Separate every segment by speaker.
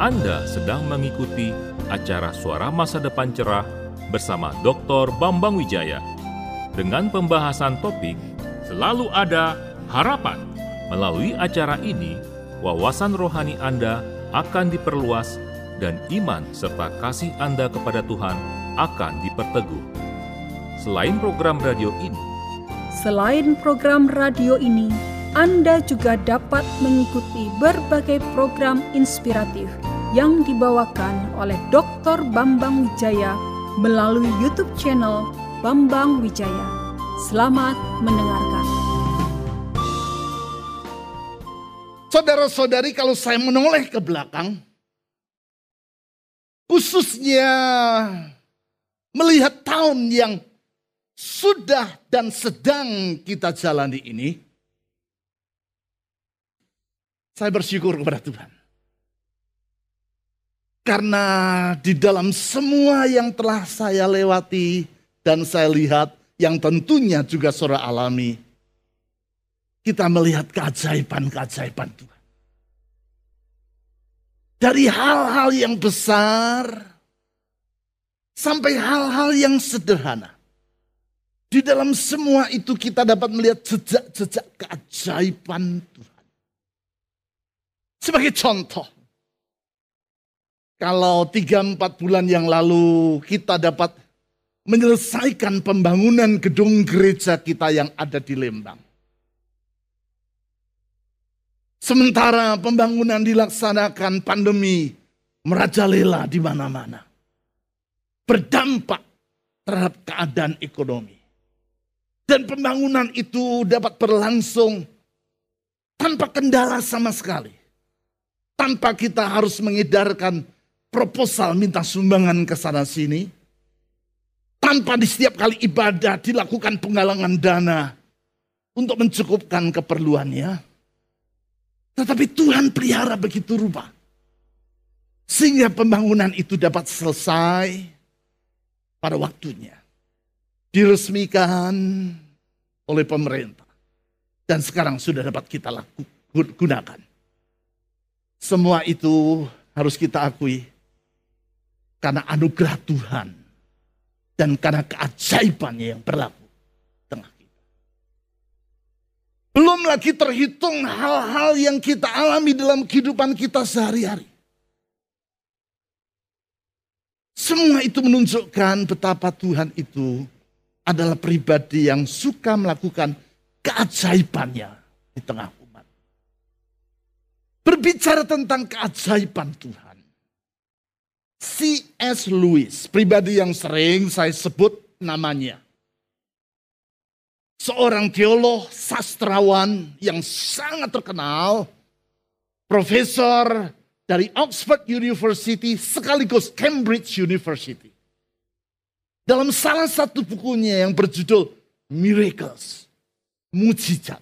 Speaker 1: Anda sedang mengikuti acara Suara Masa Depan Cerah bersama Dr. Bambang Wijaya dengan pembahasan topik Selalu Ada Harapan. Melalui acara ini, wawasan rohani Anda akan diperluas dan iman serta kasih Anda kepada Tuhan akan diperteguh. Selain program radio ini,
Speaker 2: Selain program radio ini, Anda juga dapat mengikuti berbagai program inspiratif yang dibawakan oleh Dr. Bambang Wijaya melalui YouTube channel Bambang Wijaya. Selamat mendengarkan.
Speaker 3: Saudara-saudari, kalau saya menoleh ke belakang, khususnya melihat tahun yang sudah dan sedang kita jalani ini, saya bersyukur kepada Tuhan. Karena di dalam semua yang telah saya lewati dan saya lihat, yang tentunya juga saudara alami, kita melihat keajaiban-keajaiban Tuhan. Dari hal-hal yang besar sampai hal-hal yang sederhana. Di dalam semua itu kita dapat melihat jejak-jejak keajaiban Tuhan. Sebagai contoh, kalau tiga empat bulan yang lalu kita dapat menyelesaikan pembangunan gedung gereja kita yang ada di Lembang. Sementara pembangunan dilaksanakan pandemi merajalela di mana-mana. Berdampak terhadap keadaan ekonomi. Dan pembangunan itu dapat berlangsung tanpa kendala sama sekali. Tanpa kita harus mengedarkan proposal minta sumbangan ke sana sini. Tanpa di setiap kali ibadah dilakukan penggalangan dana untuk mencukupkan keperluannya. Tetapi Tuhan pelihara begitu rupa. Sehingga pembangunan itu dapat selesai pada waktunya. Diresmikan oleh pemerintah. Dan sekarang sudah dapat kita laku, gunakan. Semua itu harus kita akui karena anugerah Tuhan dan karena keajaibannya yang berlaku tengah kita. Belum lagi terhitung hal-hal yang kita alami dalam kehidupan kita sehari-hari. Semua itu menunjukkan betapa Tuhan itu adalah pribadi yang suka melakukan keajaibannya di tengah umat. Berbicara tentang keajaiban Tuhan. C.S. Lewis, pribadi yang sering saya sebut namanya. Seorang teolog sastrawan yang sangat terkenal, profesor dari Oxford University sekaligus Cambridge University. Dalam salah satu bukunya yang berjudul Miracles, Mujizat.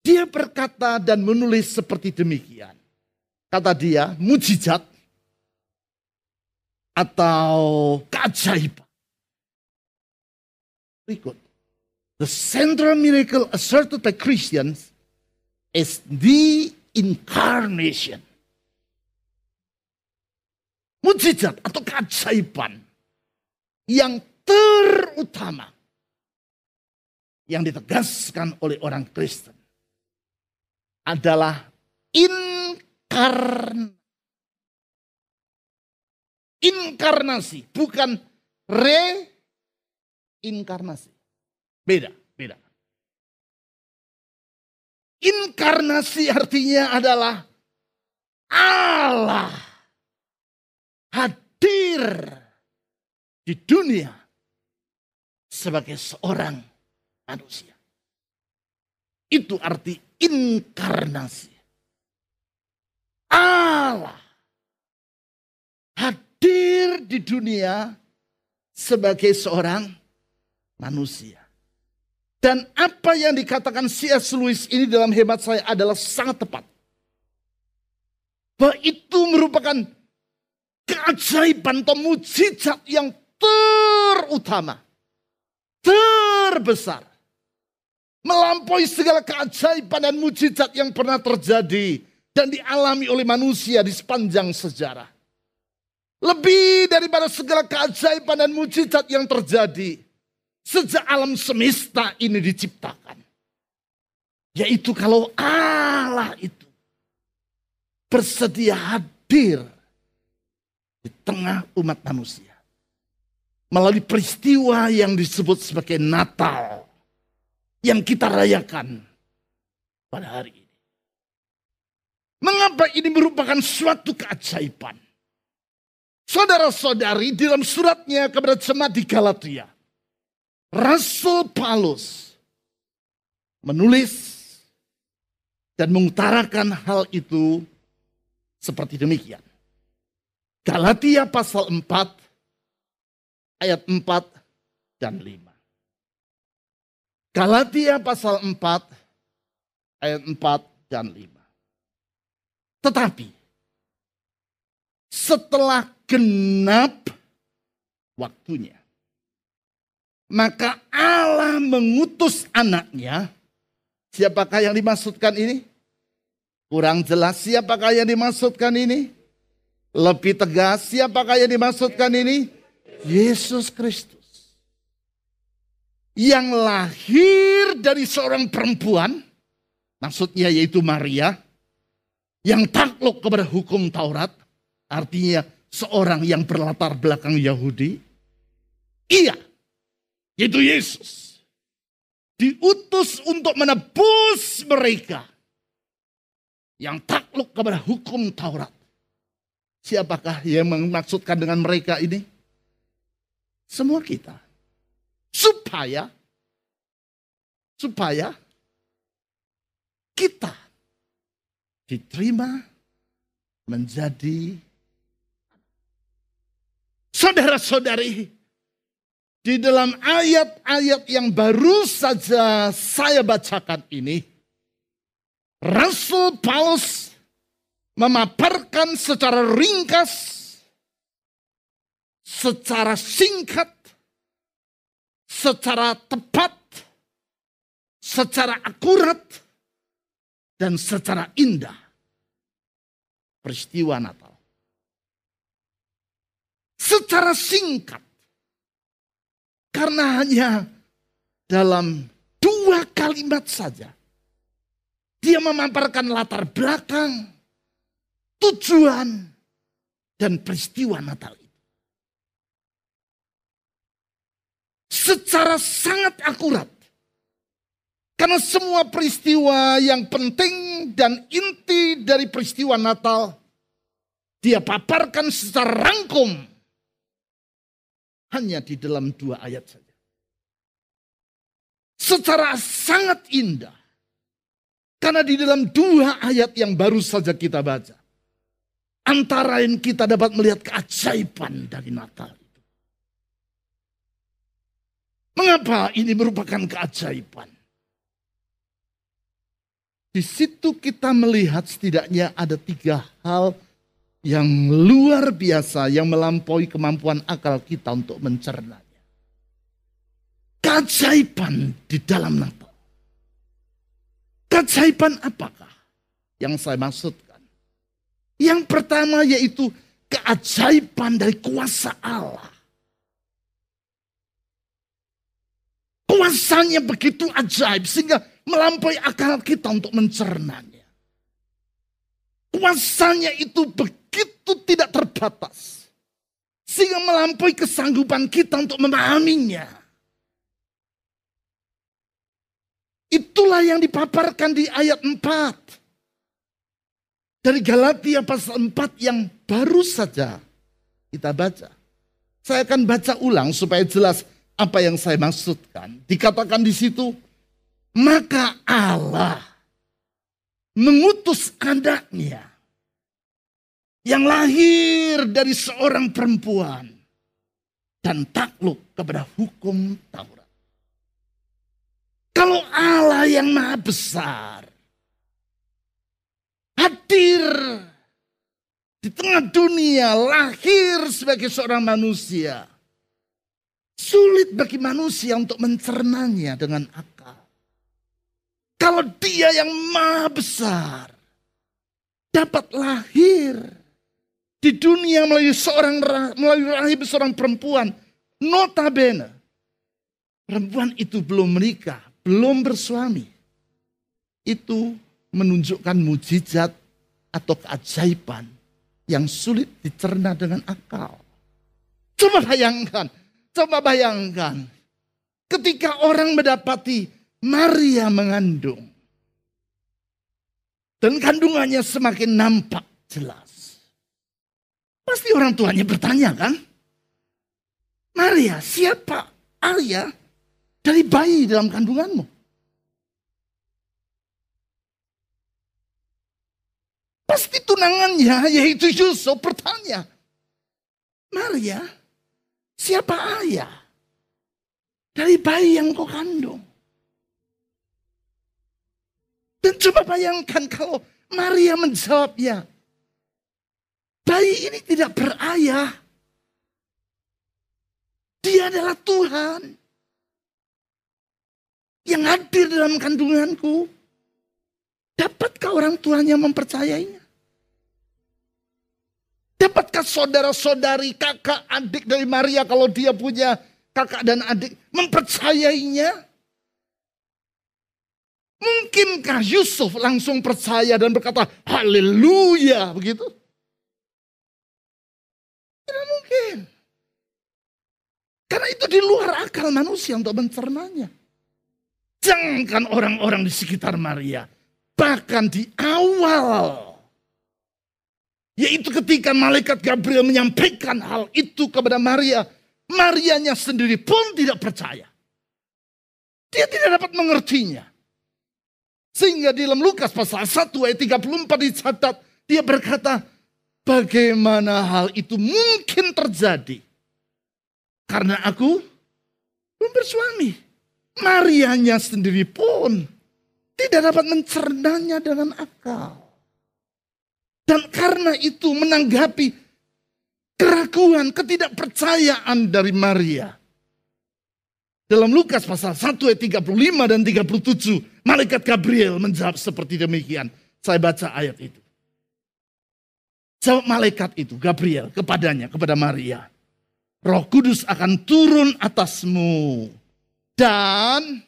Speaker 3: Dia berkata dan menulis seperti demikian. Kata dia, mujizat atau keajaiban. Berikut. The central miracle asserted by Christians is the incarnation. Mujizat atau keajaiban yang terutama yang ditegaskan oleh orang Kristen adalah inkarnasi inkarnasi, bukan reinkarnasi. Beda, beda. Inkarnasi artinya adalah Allah hadir di dunia sebagai seorang manusia. Itu arti inkarnasi. Allah hadir di dunia sebagai seorang manusia. Dan apa yang dikatakan C.S. Lewis ini dalam hemat saya adalah sangat tepat. Bahwa itu merupakan keajaiban atau mujizat yang terutama. Terbesar. Melampaui segala keajaiban dan mujizat yang pernah terjadi dan dialami oleh manusia di sepanjang sejarah. Lebih daripada segala keajaiban dan mujizat yang terjadi sejak alam semesta ini diciptakan. Yaitu kalau Allah itu bersedia hadir di tengah umat manusia. Melalui peristiwa yang disebut sebagai Natal. Yang kita rayakan pada hari ini. Mengapa ini merupakan suatu keajaiban? Saudara-saudari dalam suratnya kepada jemaat di Galatia. Rasul Paulus menulis dan mengutarakan hal itu seperti demikian. Galatia pasal 4 ayat 4 dan 5. Galatia pasal 4 ayat 4 dan 5. Tetapi setelah genap waktunya. Maka Allah mengutus anaknya. Siapakah yang dimaksudkan ini? Kurang jelas siapakah yang dimaksudkan ini? Lebih tegas siapakah yang dimaksudkan ini? Yesus Kristus. Yang lahir dari seorang perempuan. Maksudnya yaitu Maria. Yang takluk kepada hukum Taurat. Artinya seorang yang berlatar belakang Yahudi? Iya, itu Yesus. Diutus untuk menebus mereka yang takluk kepada hukum Taurat. Siapakah yang memaksudkan dengan mereka ini? Semua kita. Supaya supaya kita diterima menjadi Saudara-saudari, di dalam ayat-ayat yang baru saja saya bacakan ini, Rasul Paulus memaparkan secara ringkas, secara singkat, secara tepat, secara akurat, dan secara indah. Peristiwa Natal secara singkat. Karena hanya dalam dua kalimat saja. Dia memaparkan latar belakang, tujuan, dan peristiwa Natal itu. Secara sangat akurat. Karena semua peristiwa yang penting dan inti dari peristiwa Natal dia paparkan secara rangkum hanya di dalam dua ayat saja. Secara sangat indah. Karena di dalam dua ayat yang baru saja kita baca. Antara yang kita dapat melihat keajaiban dari Natal itu. Mengapa ini merupakan keajaiban? Di situ kita melihat setidaknya ada tiga hal luar biasa yang melampaui kemampuan akal kita untuk mencernanya. Keajaiban di dalam Natal. Keajaiban apakah yang saya maksudkan? Yang pertama yaitu keajaiban dari kuasa Allah. Kuasanya begitu ajaib sehingga melampaui akal kita untuk mencernanya. Kuasanya itu begitu tidak terbatas. Sehingga melampaui kesanggupan kita untuk memahaminya. Itulah yang dipaparkan di ayat 4. Dari Galatia pasal 4 yang baru saja kita baca. Saya akan baca ulang supaya jelas apa yang saya maksudkan. Dikatakan di situ, maka Allah mengutus anaknya yang lahir dari seorang perempuan dan takluk kepada hukum Taurat. Kalau Allah yang maha besar hadir di tengah dunia, lahir sebagai seorang manusia, sulit bagi manusia untuk mencernanya dengan akal. Kalau dia yang maha besar, dapat lahir di dunia melalui seorang melalui rahim seorang perempuan notabene perempuan itu belum menikah, belum bersuami. Itu menunjukkan mujizat atau keajaiban yang sulit dicerna dengan akal. Coba bayangkan, coba bayangkan. Ketika orang mendapati Maria mengandung. Dan kandungannya semakin nampak jelas. Pasti orang tuanya bertanya kan? Maria, siapa ayah dari bayi dalam kandunganmu? Pasti tunangannya yaitu Yusuf bertanya. Maria, siapa ayah dari bayi yang kau kandung? Dan coba bayangkan kalau Maria menjawabnya. Bayi ini tidak berayah. Dia adalah Tuhan. Yang hadir dalam kandunganku. Dapatkah orang tuanya mempercayainya? Dapatkah saudara-saudari, kakak, adik dari Maria kalau dia punya kakak dan adik mempercayainya? Mungkinkah Yusuf langsung percaya dan berkata, haleluya, begitu? Tidak mungkin. Karena itu di luar akal manusia untuk mencernanya. Jangankan orang-orang di sekitar Maria. Bahkan di awal. Yaitu ketika malaikat Gabriel menyampaikan hal itu kepada Maria. Marianya sendiri pun tidak percaya. Dia tidak dapat mengertinya. Sehingga di dalam Lukas pasal 1 ayat 34 dicatat. Dia berkata, bagaimana hal itu mungkin terjadi? Karena aku belum bersuami. Marianya sendiri pun tidak dapat mencernanya dengan akal. Dan karena itu menanggapi keraguan, ketidakpercayaan dari Maria. Dalam Lukas pasal 1 ayat 35 dan 37, malaikat Gabriel menjawab seperti demikian. Saya baca ayat itu. Jawab malaikat itu, Gabriel, kepadanya, kepada Maria. Roh Kudus akan turun atasmu. Dan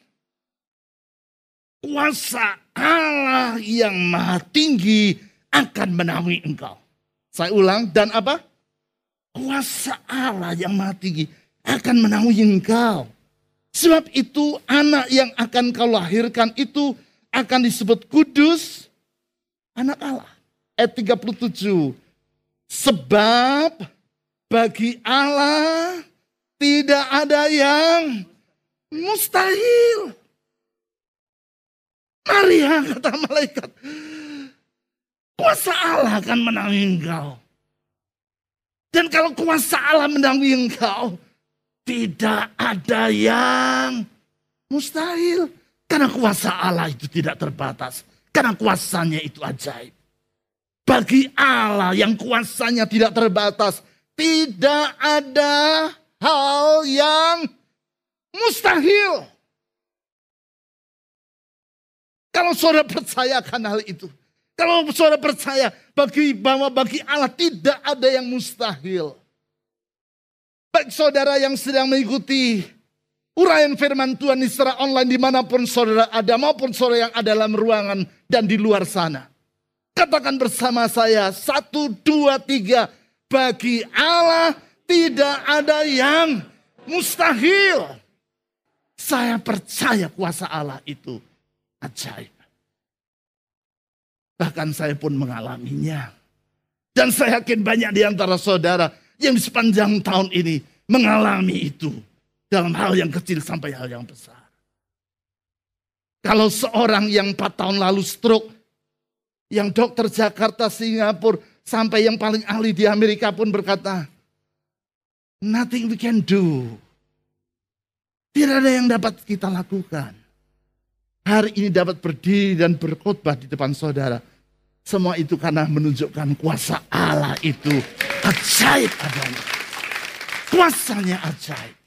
Speaker 3: kuasa Allah yang maha tinggi akan menaungi engkau. Saya ulang, dan apa? Kuasa Allah yang maha tinggi akan menaungi engkau. Sebab itu anak yang akan kau lahirkan itu akan disebut kudus anak Allah. Ayat 37. Sebab bagi Allah tidak ada yang mustahil. Maria kata malaikat. Kuasa Allah akan menangis engkau. Dan kalau kuasa Allah menangis engkau, tidak ada yang mustahil. Karena kuasa Allah itu tidak terbatas. Karena kuasanya itu ajaib. Bagi Allah yang kuasanya tidak terbatas. Tidak ada hal yang mustahil. Kalau saudara percaya akan hal itu. Kalau saudara percaya bagi bahwa bagi Allah tidak ada yang mustahil. Saudara yang sedang mengikuti uraian firman Tuhan di secara online di mana pun saudara ada maupun saudara yang ada dalam ruangan dan di luar sana. Katakan bersama saya satu dua tiga bagi Allah tidak ada yang mustahil. Saya percaya kuasa Allah itu ajaib. Bahkan saya pun mengalaminya. Dan saya yakin banyak di antara saudara yang sepanjang tahun ini mengalami itu dalam hal yang kecil sampai hal yang besar. Kalau seorang yang empat tahun lalu stroke, yang dokter Jakarta, Singapura, sampai yang paling ahli di Amerika pun berkata, nothing we can do. Tidak ada yang dapat kita lakukan. Hari ini dapat berdiri dan berkhotbah di depan saudara. Semua itu karena menunjukkan kuasa Allah itu ajaib adanya. Kuasanya ajaib.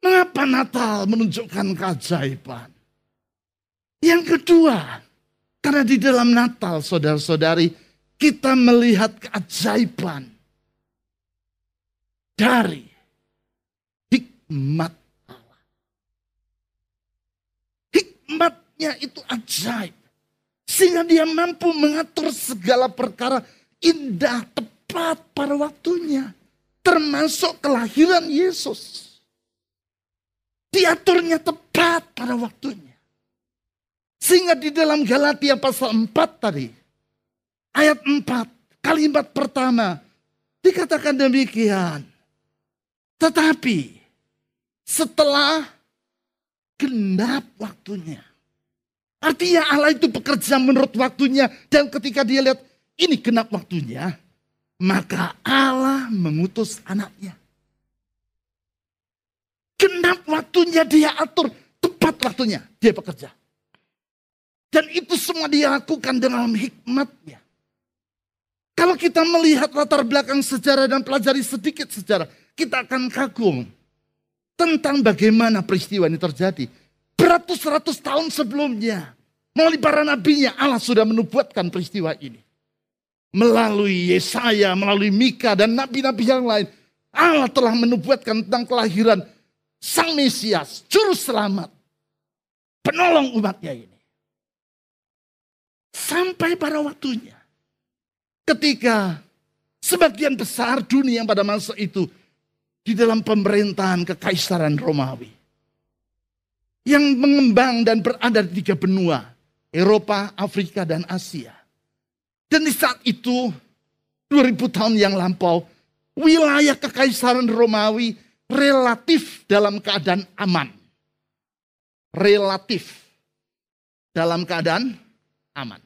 Speaker 3: Mengapa Natal menunjukkan keajaiban? Yang kedua, Karena di dalam Natal, saudara-saudari, kita melihat keajaiban dari hikmat Allah. Hikmatnya itu ajaib. Sehingga dia mampu mengatur segala perkara indah, tepat pada waktunya. Termasuk kelahiran Yesus. Diaturnya tepat pada waktunya. Sehingga di dalam Galatia pasal 4 tadi. Ayat 4, kalimat pertama. Dikatakan demikian. Tetapi setelah genap waktunya. Artinya Allah itu bekerja menurut waktunya. Dan ketika dia lihat ini genap waktunya. Maka Allah mengutus anaknya. Genap waktunya dia atur. Tepat waktunya dia bekerja. Dan itu semua dia lakukan dengan hikmatnya. Kalau kita melihat latar belakang sejarah dan pelajari sedikit sejarah. Kita akan kagum tentang bagaimana peristiwa ini terjadi beratus-ratus tahun sebelumnya. Melalui para nabinya Allah sudah menubuatkan peristiwa ini. Melalui Yesaya, melalui Mika dan nabi-nabi yang lain. Allah telah menubuatkan tentang kelahiran Sang Mesias, Juru Selamat. Penolong umatnya ini. Sampai pada waktunya. Ketika sebagian besar dunia yang pada masa itu di dalam pemerintahan kekaisaran Romawi yang mengembang dan berada di tiga benua, Eropa, Afrika, dan Asia. Dan di saat itu, 2000 tahun yang lampau, wilayah kekaisaran Romawi relatif dalam keadaan aman. Relatif dalam keadaan aman.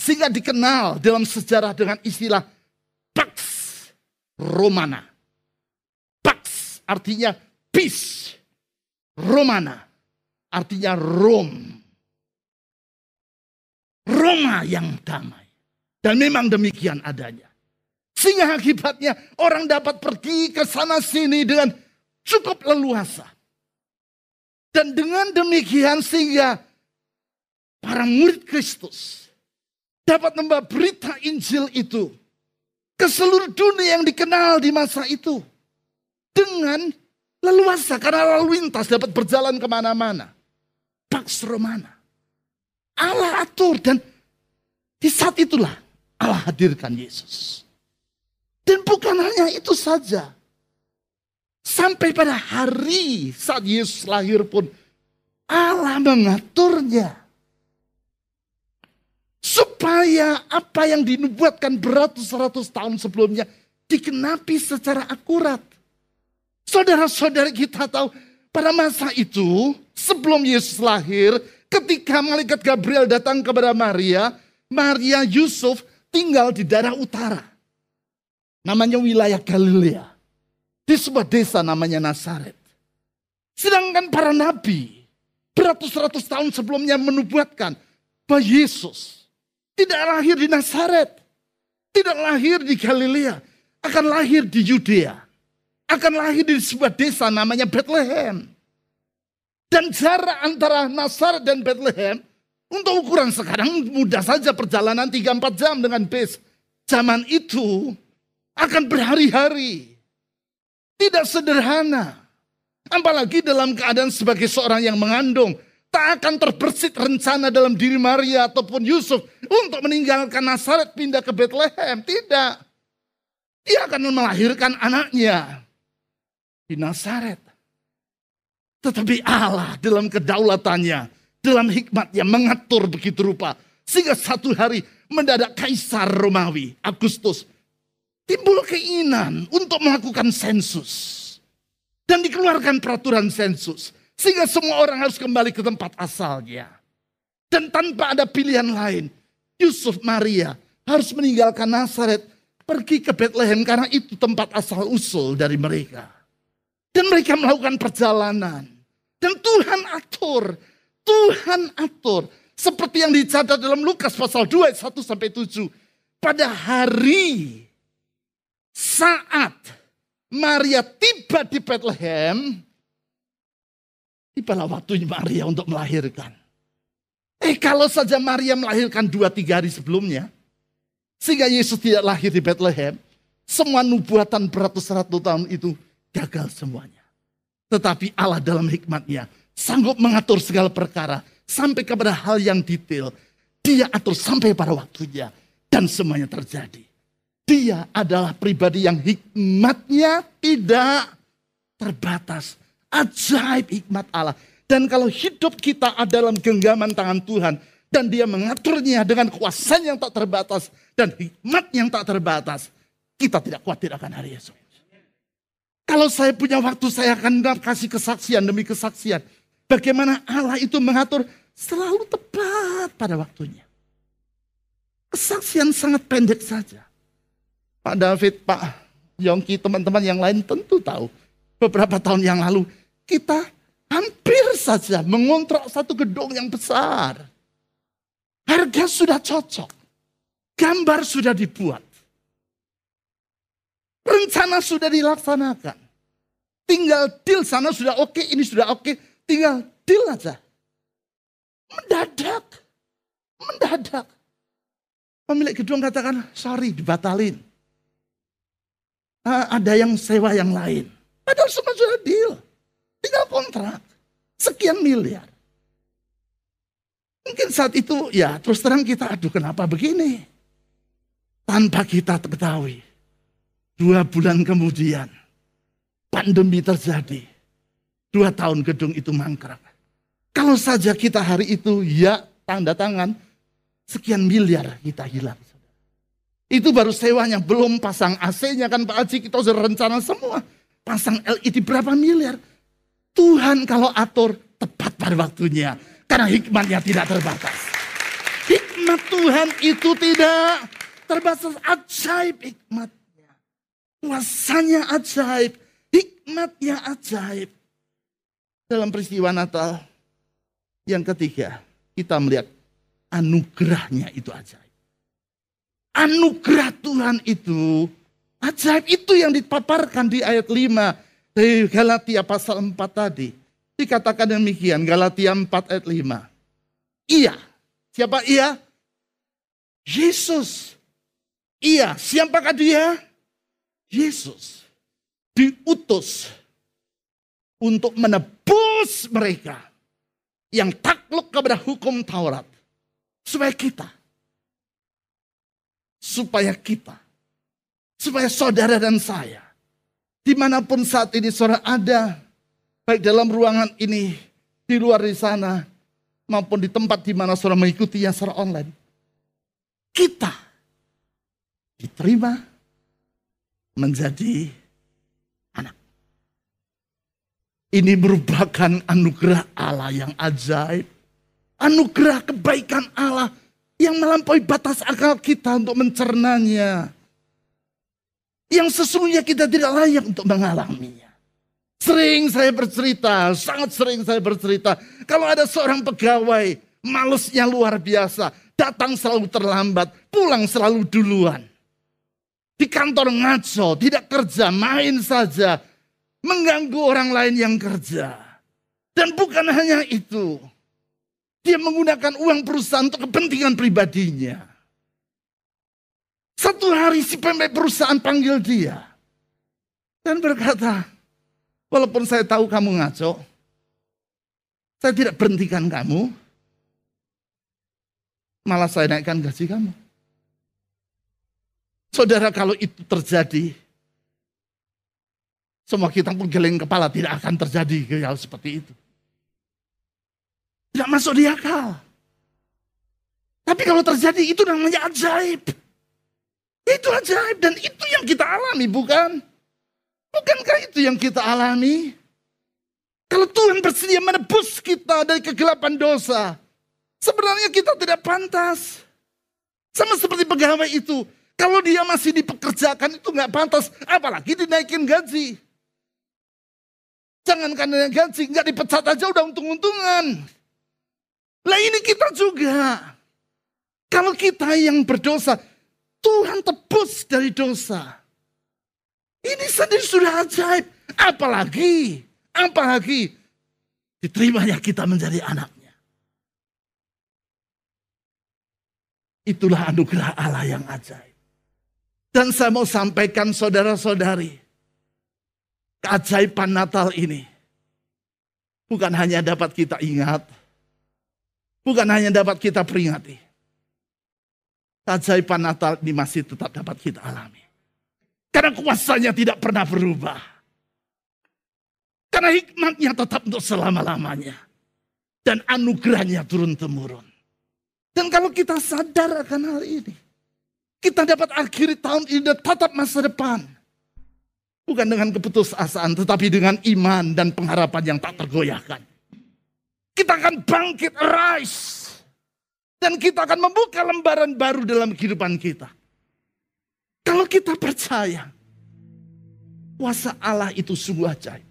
Speaker 3: Sehingga dikenal dalam sejarah dengan istilah Pax Romana. Pax artinya peace. Romana artinya Rom. Roma yang damai. Dan memang demikian adanya. Sehingga akibatnya orang dapat pergi ke sana sini dengan cukup leluasa. Dan dengan demikian sehingga para murid Kristus dapat membawa berita Injil itu ke seluruh dunia yang dikenal di masa itu. Dengan leluasa karena lalu lintas dapat berjalan ke mana-mana. Pax Romana. Allah atur dan di saat itulah Allah hadirkan Yesus. Dan bukan hanya itu saja. Sampai pada hari saat Yesus lahir pun Allah mengaturnya. Supaya apa yang dinubuatkan beratus-ratus tahun sebelumnya dikenapi secara akurat. Saudara-saudara kita tahu pada masa itu sebelum Yesus lahir, ketika malaikat Gabriel datang kepada Maria, Maria Yusuf tinggal di daerah utara. Namanya wilayah Galilea. Di sebuah desa namanya Nazaret. Sedangkan para nabi beratus-ratus tahun sebelumnya menubuatkan bahwa Yesus tidak lahir di Nazaret. Tidak lahir di Galilea. Akan lahir di Yudea. Akan lahir di sebuah desa namanya Bethlehem. Dan jarak antara Nazaret dan Bethlehem untuk ukuran sekarang mudah saja perjalanan 3-4 jam dengan bis. Zaman itu akan berhari-hari. Tidak sederhana. Apalagi dalam keadaan sebagai seorang yang mengandung. Tak akan terbersit rencana dalam diri Maria ataupun Yusuf untuk meninggalkan Nazaret pindah ke Bethlehem. Tidak. Dia akan melahirkan anaknya di Nazaret. Tetapi Allah dalam kedaulatannya, dalam hikmatnya mengatur begitu rupa. Sehingga satu hari mendadak Kaisar Romawi, Agustus, timbul keinginan untuk melakukan sensus. Dan dikeluarkan peraturan sensus. Sehingga semua orang harus kembali ke tempat asalnya. Dan tanpa ada pilihan lain, Yusuf Maria harus meninggalkan Nazaret, pergi ke Bethlehem karena itu tempat asal usul dari mereka. Dan mereka melakukan perjalanan. Dan Tuhan atur. Tuhan atur. Seperti yang dicatat dalam Lukas pasal 2 ayat 1 sampai 7. Pada hari saat Maria tiba di Bethlehem, tibalah waktunya Maria untuk melahirkan. Eh kalau saja Maria melahirkan dua tiga hari sebelumnya, sehingga Yesus tidak lahir di Bethlehem, semua nubuatan beratus-ratus tahun itu gagal semuanya. Tetapi Allah dalam hikmatnya sanggup mengatur segala perkara sampai kepada hal yang detail. Dia atur sampai pada waktunya dan semuanya terjadi. Dia adalah pribadi yang hikmatnya tidak terbatas. Ajaib hikmat Allah. Dan kalau hidup kita ada dalam genggaman tangan Tuhan dan dia mengaturnya dengan kuasa yang tak terbatas dan hikmat yang tak terbatas, kita tidak khawatir akan hari esok. Kalau saya punya waktu, saya akan kasih kesaksian demi kesaksian. Bagaimana Allah itu mengatur selalu tepat pada waktunya. Kesaksian sangat pendek saja. Pak David, Pak Yongki, teman-teman yang lain tentu tahu. Beberapa tahun yang lalu kita hampir saja mengontrak satu gedung yang besar. Harga sudah cocok. Gambar sudah dibuat. Rencana sudah dilaksanakan. Tinggal deal sana sudah oke, ini sudah oke. Tinggal deal aja. Mendadak. Mendadak. Pemilik gedung katakan, sorry dibatalin. Uh, ada yang sewa yang lain. Padahal semua sudah deal. Tinggal kontrak. Sekian miliar. Mungkin saat itu ya terus terang kita aduh kenapa begini. Tanpa kita ketahui. Dua bulan kemudian pandemi terjadi. Dua tahun gedung itu mangkrak. Kalau saja kita hari itu ya tanda tangan sekian miliar kita hilang. Itu baru sewanya, belum pasang AC-nya kan Pak Haji kita sudah rencana semua. Pasang LED berapa miliar. Tuhan kalau atur tepat pada waktunya. Karena hikmatnya tidak terbatas. Hikmat Tuhan itu tidak terbatas. Ajaib hikmatnya. Kuasanya ajaib. Hikmatnya ajaib. Dalam peristiwa Natal yang ketiga, kita melihat anugerahnya itu ajaib. Anugerah Tuhan itu ajaib itu yang dipaparkan di ayat 5 di Galatia pasal 4 tadi. Dikatakan demikian, Galatia 4 ayat 5. Iya. Siapa iya? Yesus. Iya. Siapakah dia? Yesus. Diutus untuk menebus mereka yang takluk kepada hukum Taurat. Supaya kita. Supaya kita. Supaya saudara dan saya Di mana pun saat ini saudara ada, baik dalam ruangan ini, di luar di sana, maupun di tempat di mana saudara mengikuti yang secara online. Kita diterima menjadi anak. Ini merupakan anugerah Allah yang ajaib. Anugerah kebaikan Allah yang melampaui batas akal kita untuk mencernanya yang sesungguhnya kita tidak layak untuk mengalaminya. Sering saya bercerita, sangat sering saya bercerita. Kalau ada seorang pegawai, malesnya luar biasa. Datang selalu terlambat, pulang selalu duluan. Di kantor ngaco, tidak kerja, main saja. Mengganggu orang lain yang kerja. Dan bukan hanya itu. Dia menggunakan uang perusahaan untuk kepentingan pribadinya. Satu hari si pemilik perusahaan panggil dia. Dan berkata, walaupun saya tahu kamu ngaco, saya tidak berhentikan kamu, malah saya naikkan gaji kamu. Saudara kalau itu terjadi, semua kita pun geleng kepala tidak akan terjadi hal seperti itu. Tidak masuk di akal. Tapi kalau terjadi itu namanya ajaib. Itu ajaib dan itu yang kita alami bukan? Bukankah itu yang kita alami? Kalau Tuhan bersedia menebus kita dari kegelapan dosa, sebenarnya kita tidak pantas. Sama seperti pegawai itu, kalau dia masih dipekerjakan itu nggak pantas, apalagi dinaikin gaji. Jangan karena gaji, nggak dipecat aja udah untung-untungan. Lah ini kita juga. Kalau kita yang berdosa, Tuhan tebus dari dosa. Ini sendiri sudah ajaib. Apalagi, apalagi diterimanya kita menjadi anaknya. Itulah anugerah Allah yang ajaib. Dan saya mau sampaikan saudara-saudari, keajaiban Natal ini bukan hanya dapat kita ingat, bukan hanya dapat kita peringati. Keajaiban Natal ini masih tetap dapat kita alami. Karena kuasanya tidak pernah berubah. Karena hikmatnya tetap untuk selama-lamanya. Dan anugerahnya turun-temurun. Dan kalau kita sadar akan hal ini. Kita dapat akhiri tahun ini tetap masa depan. Bukan dengan keputusasaan, tetapi dengan iman dan pengharapan yang tak tergoyahkan. Kita akan bangkit, rise dan kita akan membuka lembaran baru dalam kehidupan kita. Kalau kita percaya, kuasa Allah itu sungguh ajaib.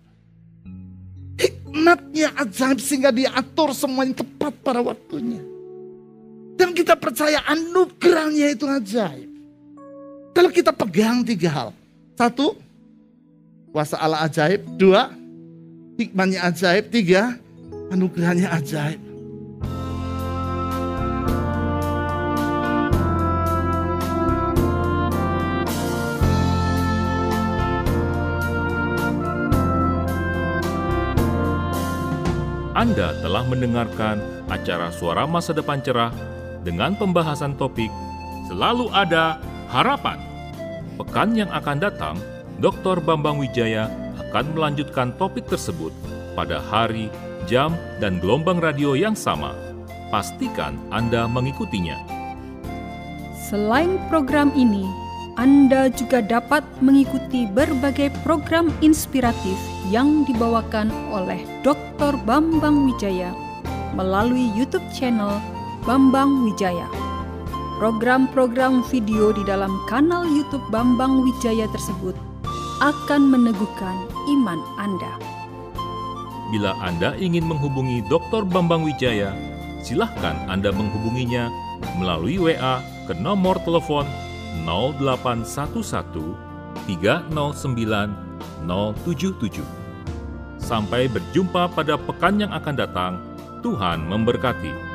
Speaker 3: Hikmatnya ajaib sehingga diatur semuanya tepat pada waktunya. Dan kita percaya anugerahnya itu ajaib. Kalau kita pegang tiga hal. Satu, kuasa Allah ajaib. Dua, hikmatnya ajaib. Tiga, anugerahnya ajaib.
Speaker 1: Anda telah mendengarkan acara Suara Masa Depan Cerah dengan pembahasan topik Selalu Ada Harapan. Pekan yang akan datang, Dr. Bambang Wijaya akan melanjutkan topik tersebut pada hari, jam, dan gelombang radio yang sama. Pastikan Anda mengikutinya.
Speaker 2: Selain program ini, Anda juga dapat mengikuti berbagai program inspiratif yang dibawakan oleh Dr. Bambang Wijaya melalui YouTube channel Bambang Wijaya. Program-program video di dalam kanal YouTube Bambang Wijaya tersebut akan meneguhkan iman Anda.
Speaker 1: Bila Anda ingin menghubungi Dr. Bambang Wijaya, silahkan Anda menghubunginya melalui WA ke nomor telepon 0811 309 077. Sampai berjumpa pada pekan yang akan datang. Tuhan memberkati.